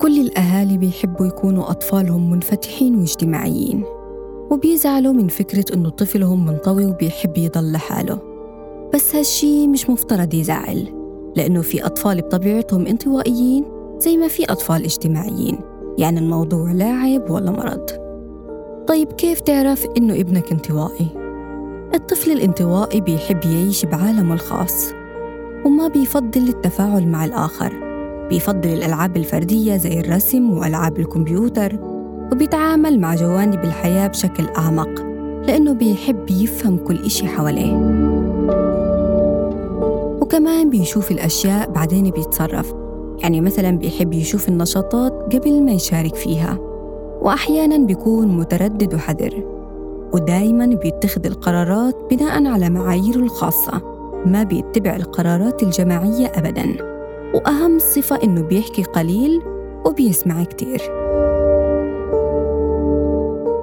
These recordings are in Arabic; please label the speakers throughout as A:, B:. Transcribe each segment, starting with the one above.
A: كل الأهالي بيحبوا يكونوا أطفالهم منفتحين واجتماعيين. وبيزعلوا من فكرة إنه طفلهم منطوي وبيحب يضل لحاله. بس هالشي مش مفترض يزعل لأنه في أطفال بطبيعتهم انطوائيين زي ما في أطفال اجتماعيين يعني الموضوع لا عيب ولا مرض. طيب كيف تعرف إنه ابنك انطوائي؟ الطفل الانطوائي بيحب يعيش بعالمه الخاص وما بيفضل التفاعل مع الآخر. بيفضل الألعاب الفردية زي الرسم وألعاب الكمبيوتر وبيتعامل مع جوانب الحياة بشكل أعمق لأنه بيحب يفهم كل إشي حواليه. وكمان بيشوف الأشياء بعدين بيتصرف يعني مثلا بيحب يشوف النشاطات قبل ما يشارك فيها وأحيانا بيكون متردد وحذر ودايما بيتخذ القرارات بناء على معاييره الخاصة ما بيتبع القرارات الجماعية أبدا. وأهم صفة إنه بيحكي قليل وبيسمع كتير.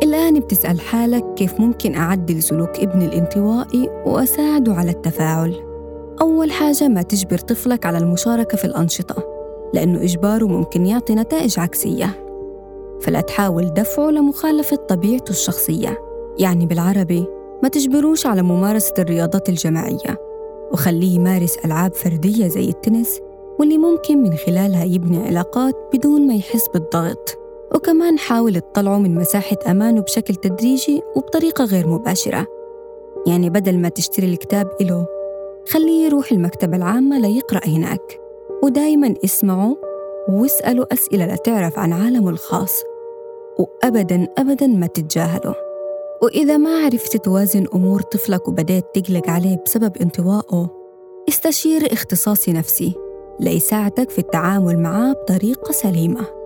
A: الآن بتسأل حالك كيف ممكن أعدل سلوك ابني الانطوائي وأساعده على التفاعل. أول حاجة ما تجبر طفلك على المشاركة في الأنشطة لأنه إجباره ممكن يعطي نتائج عكسية. فلا تحاول دفعه لمخالفة طبيعته الشخصية يعني بالعربي ما تجبروش على ممارسة الرياضات الجماعية. وخليه يمارس ألعاب فردية زي التنس واللي ممكن من خلالها يبني علاقات بدون ما يحس بالضغط. وكمان حاول تطلعه من مساحة أمانه بشكل تدريجي وبطريقة غير مباشرة. يعني بدل ما تشتري الكتاب إله خليه يروح المكتبة العامة ليقرأ هناك. ودايما اسمعه واسأله أسئلة لتعرف عن عالمه الخاص. وأبدا أبدا ما تتجاهله وإذا ما عرفت توازن أمور طفلك وبدأت تقلق عليه بسبب انطوائه استشير اختصاصي نفسي. ليساعدك في التعامل معاه بطريقة سليمة.